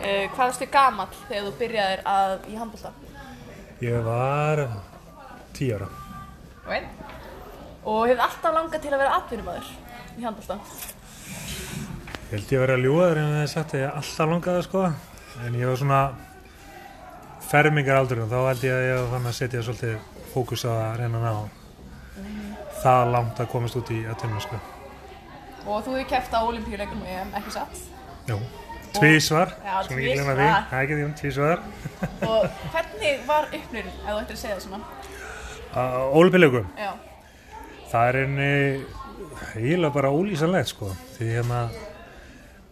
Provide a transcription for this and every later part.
Uh, hvað varstu gamall þegar þú byrjaðir að í handbólta? Ég var tíu ára. Okay. Og hefði alltaf langað til að vera atvinnumæður í handbólta? Ég held ég að vera að ljúa þegar ég hef sagt að ég alltaf langaði sko. En ég var svona fermingar aldrei og þá held ég að ég fann að setja svolítið fókus á að reyna að ná það langt að komast út í atvinnum sko. Og þú hefði kæft á olimpíuleikum ekki satt? Jú, tvísvar, svona ekki glemma því, það er ekki því um tvísvar. Og hvernig var upplifun, ef þú ættir að segja það svona? Ólupiljögum, Já, það er einni eiginlega bara ólýsanlegt sko. Því hérna,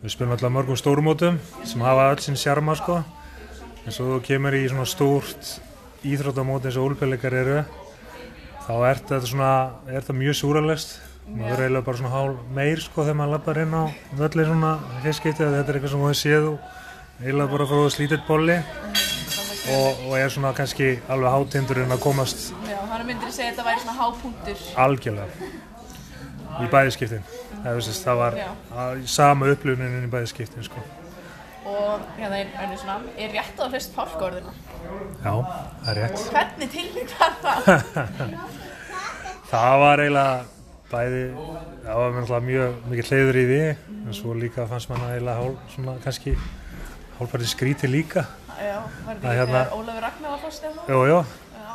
við spilum alltaf mörgum stórumótum sem hafa öll sinn sjarma sko. En svo þú kemur í svona stórt íþróttamóti eins og ólupiljögar eru, þá er þetta svona, er þetta mjög súralest. Maður er eiginlega bara svona hál meir sko þegar maður lappar inn á völlin svona fyrstskipti þetta er eitthvað sem maður séð og eiginlega bara frá slítið bolli og, og er svona kannski alveg hátindurinn að komast já, hann myndir að segja að þetta væri svona hápunktur. algjörlega í bæðiskiptin það, það var að, sama upplifunin í bæðiskiptin sko. Og hérna er önnur svona, er rétt að hlust fálkaorðina? já, það er rétt Hvernig tilvík var það? það var eiginlega bæði það var náttúrulega mjög mikið hleyður í því en svo líka fannst manna eiginlega hál, svona kannski hálfparti skríti líka já, var þetta hérna- þegar Ólafur Ragnar var fórst eða? jú, jú, Já.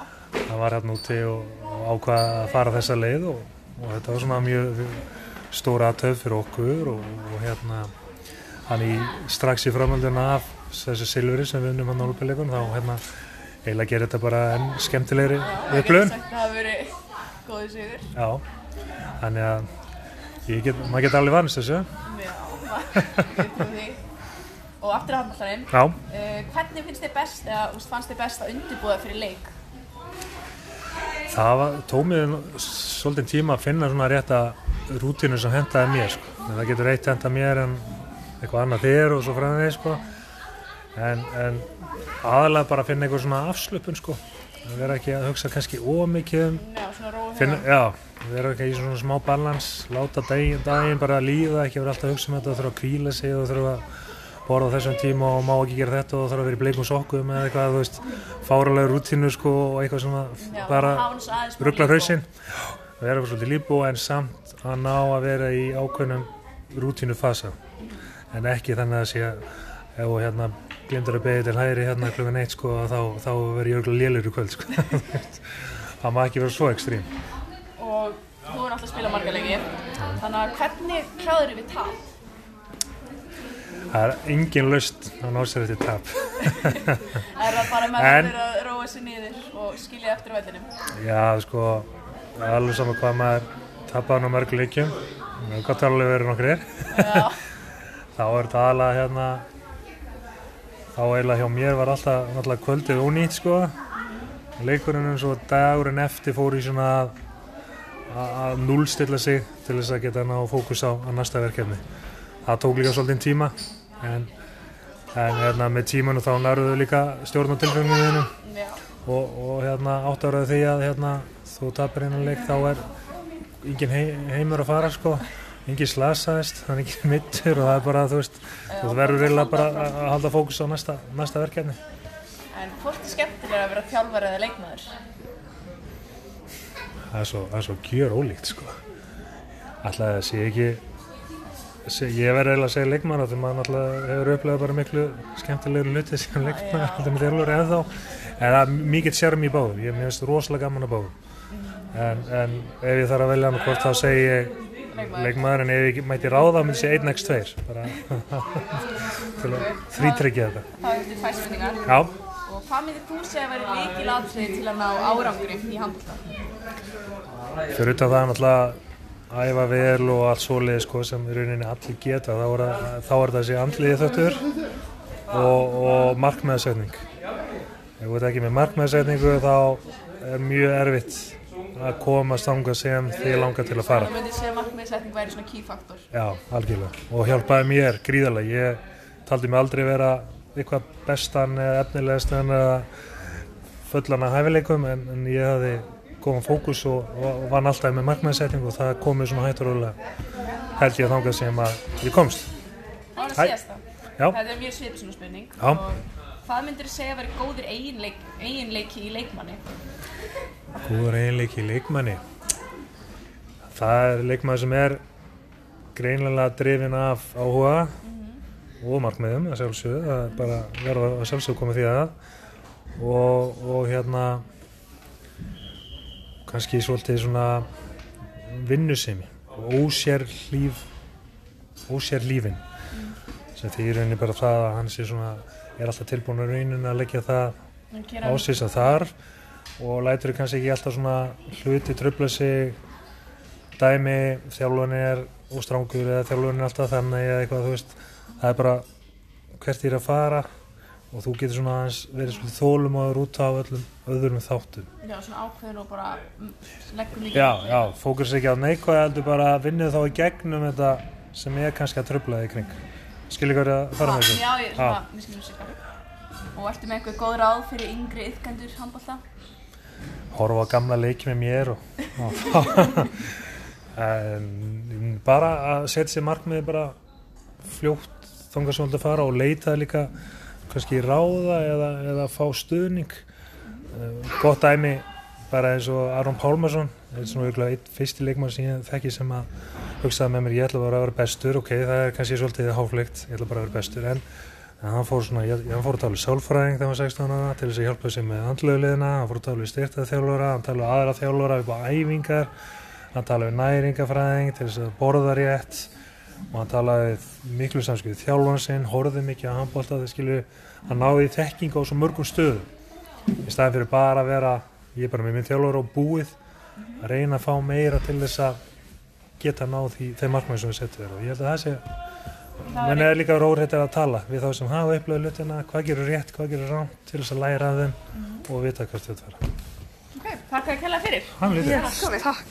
það var hérna úti og, og ákvað að fara þessa leið og, og þetta var svona mjög stóra aðtöf fyrir okkur og, og hérna hann í strax í framölduna af þessu silfuri sem við unnum hann á lúpileikun þá hérna eiginlega gerir þetta bara enn skemmtilegri sagt að það hafi verið góðið sigur. já, þannig að get, maður geta alveg vanist þessu Já, maður. Og aftur að handbóltarinn, já, uh, hvernig finnst þið best, eða úst, fannst þið best að undirbúða fyrir leik? það var, tók mér svolítið tíma að finna svona rétta rútinu sem hentaði mér sko. En það getur eitt hentað mér en eitthvað annað þér og svo fræðið sko. en, en aðalega bara að finna eitthvað svona afslöpun sko. Að vera ekki að hugsa kannski ómikið um Já, svona finna, já, vera ekki í svona smá balans láta daginn, daginn bara að líða ekki vera alltaf að hugsa um þetta og þurfa að kvíla sig og þurfa að borða á þessum tíma og má ekki gera þetta og þarf að vera í bleikum sokkum eða eitthvað, þú veist, fáralega rútínu sko og eitthvað svona Já, bara ruggla hausinn og vera svolítið líbú en samt að ná að vera í ákveðnum rútínu fasa en ekki þannig að sé ef þú hérna glindur að beðið til hægri hérna klukkan eitt sko þá, þá verður ég örgulega lélur í kvöld sko. Það má ekki vera svo ekstrím. Og þú er alltaf að spila marga leiki, þannig að hvernig kláður við tap? það er engin löst að ná sér þetta tap. Er það bara með en... að róa sér niður og skilja eftir vellinum? já sko það er alveg saman hvað maður tapar á mörgu leikjum. Það er gott að alveg verið nokkur er þá er þetta aðalega hérna þá eiginlega hjá mér var alltaf náttúrulega kvöldið ónýtt sko. Leikurinn eins og dagurinn eftir fór í svona að, að að núlstilla sig til þess að geta ná fókus á, næsta verkefni. Það tók líka svolítið tíma en, en hérna, með tímanu þá nærðu líka stjórn á tilfenginu já, og, og hérna, áttaður því að hérna, þú tapir einan leik þá er engin hei, heimur að fara sko engin slasaðist, það er engin mittur og það er bara, þú veist, þú verður reyna bara að halda fókus á næsta, næsta verkefni. En hvort er skemmtilega að vera þjálfari eða leikmaður? það er svo, það er svo gjör ólíkt sko. Alltaf það sé ekki sé, ég verður eiginlega að segja leikmann því maður alltaf hefur upplegað bara miklu skemmtilegur hluti sem leikmann Já. alltaf með þjálfur eða þá en það er mikill sérm í báðum, ég finnst rosalega gaman að báðum. En, en ef ég þarf að velja hann hvort þá segi ég Leikmaður. en ef ég mæti ráða myndi ég 1x2 bara til að þrítryggja þetta Það er þetta fæsmyndingar. já, Og hvað myndir þú segja að vera líkilatrið til að ná árangri í handbólta? fyrir utan það náttúrulega æfa vel og allt svoleið sko, sem í rauninni allir geta þá er, það- þá er það sé andliði þöttur og, og markmeðsetning ef þú ert ekki með markmeðsetningu þá er mjög erfitt að komast þangað sem þið langar til að fara Þú myndir segja að markmiðsetning væri svona key faktor. Já, algjörlega. Og hjálpaði mér gríðarlega. Ég taldi mig aldrei vera eitthvað bestan eða efnilegastan eða fullan af hæfileikum en, en ég hafði góðan fókus og, og vann alltaf með markmæðsetning og það komið svona hættur og rólega held ég að þangað sem að ég komst. Það var það síðasta. Já. Þetta er mjög svipið svona spurning. Já. Og hvað myndir þið segja að vera góðir eiginleik, eiginleiki í leikmanni? Góður eiginleiki í leikmanni. Það er leikmann sem er greinlega drifin af áhuga og markmiðum að sjálfsögðu, það er bara verða að sjálfsögðu koma því að og, og hérna kannski svolítið svona vinnusemi og ósér líf ósér lífin sem því í rauninni bara það að hann sé svona er alltaf tilbúin að rauninni að leggja það ásins að þar og lætur kannski ekki alltaf svona hluti tröfla sig dæmi þjálfun er óstrangur eða þjálfun er alltaf þannig eða eitthvað þú veist það er bara hvert ég er að fara og þú getur svona aðeins verið svona þólum áður út á öllum öðrum þáttum. Já, svona ákveðin og bara mm, leggur mikið. já, já, fókus ekki á neikvæð heldur bara vinnið þá í gegnum þetta sem er kannski að tröfla þig kring. Skilur ykkur að fara með þessu? Já, ég skilur sig Og ertu með eitthvað góð ráð fyrir yngri yfkendur handbólta? Horfa á gamla leiki með mér og, en bara að setja sér markmiði bara fljótt þangað sem þú vilt að fara og leita líka kannski ráða eða, eða fá stuðning. Eh, gott dæmi bara eins og Aron Pálmarsson er svona auðvitað einn fyrsti leikmann sem ég þekki sem að hugsaði með mér ég ætla bara að vera bestur. Ok, það er kannski svolítið háflegt ég ætla bara að vera bestur. En hann fór svona, hann fór að tala um sálfræðing þegar hann var 16 ára til þess að hjálpa sér með andluðliðina, hann fór að tala um styrtað þjálfara, hann tala um aðra þjálfara upp á æfingar, hann tala um næringafræðing til þess að borða rétt og hann talaði miklu samskipið þjálfan sinn, horfði mikið á handbólta þegar skilju, hann náði í þekking á svo mörgum stöðum. Í staðin fyrir bara að vera, ég er bara með minn þjálfara og búið, að reyna að fá meira til þess að geta náð í þeim markmæði ég menn er líka rórættir að tala við þá sem hafa upplöðu lutina, hvað gerur rétt, hvað gerur rámt til þess að læra af þeim og vita þetta fara. Ok, takk að kella fyrir. Takk.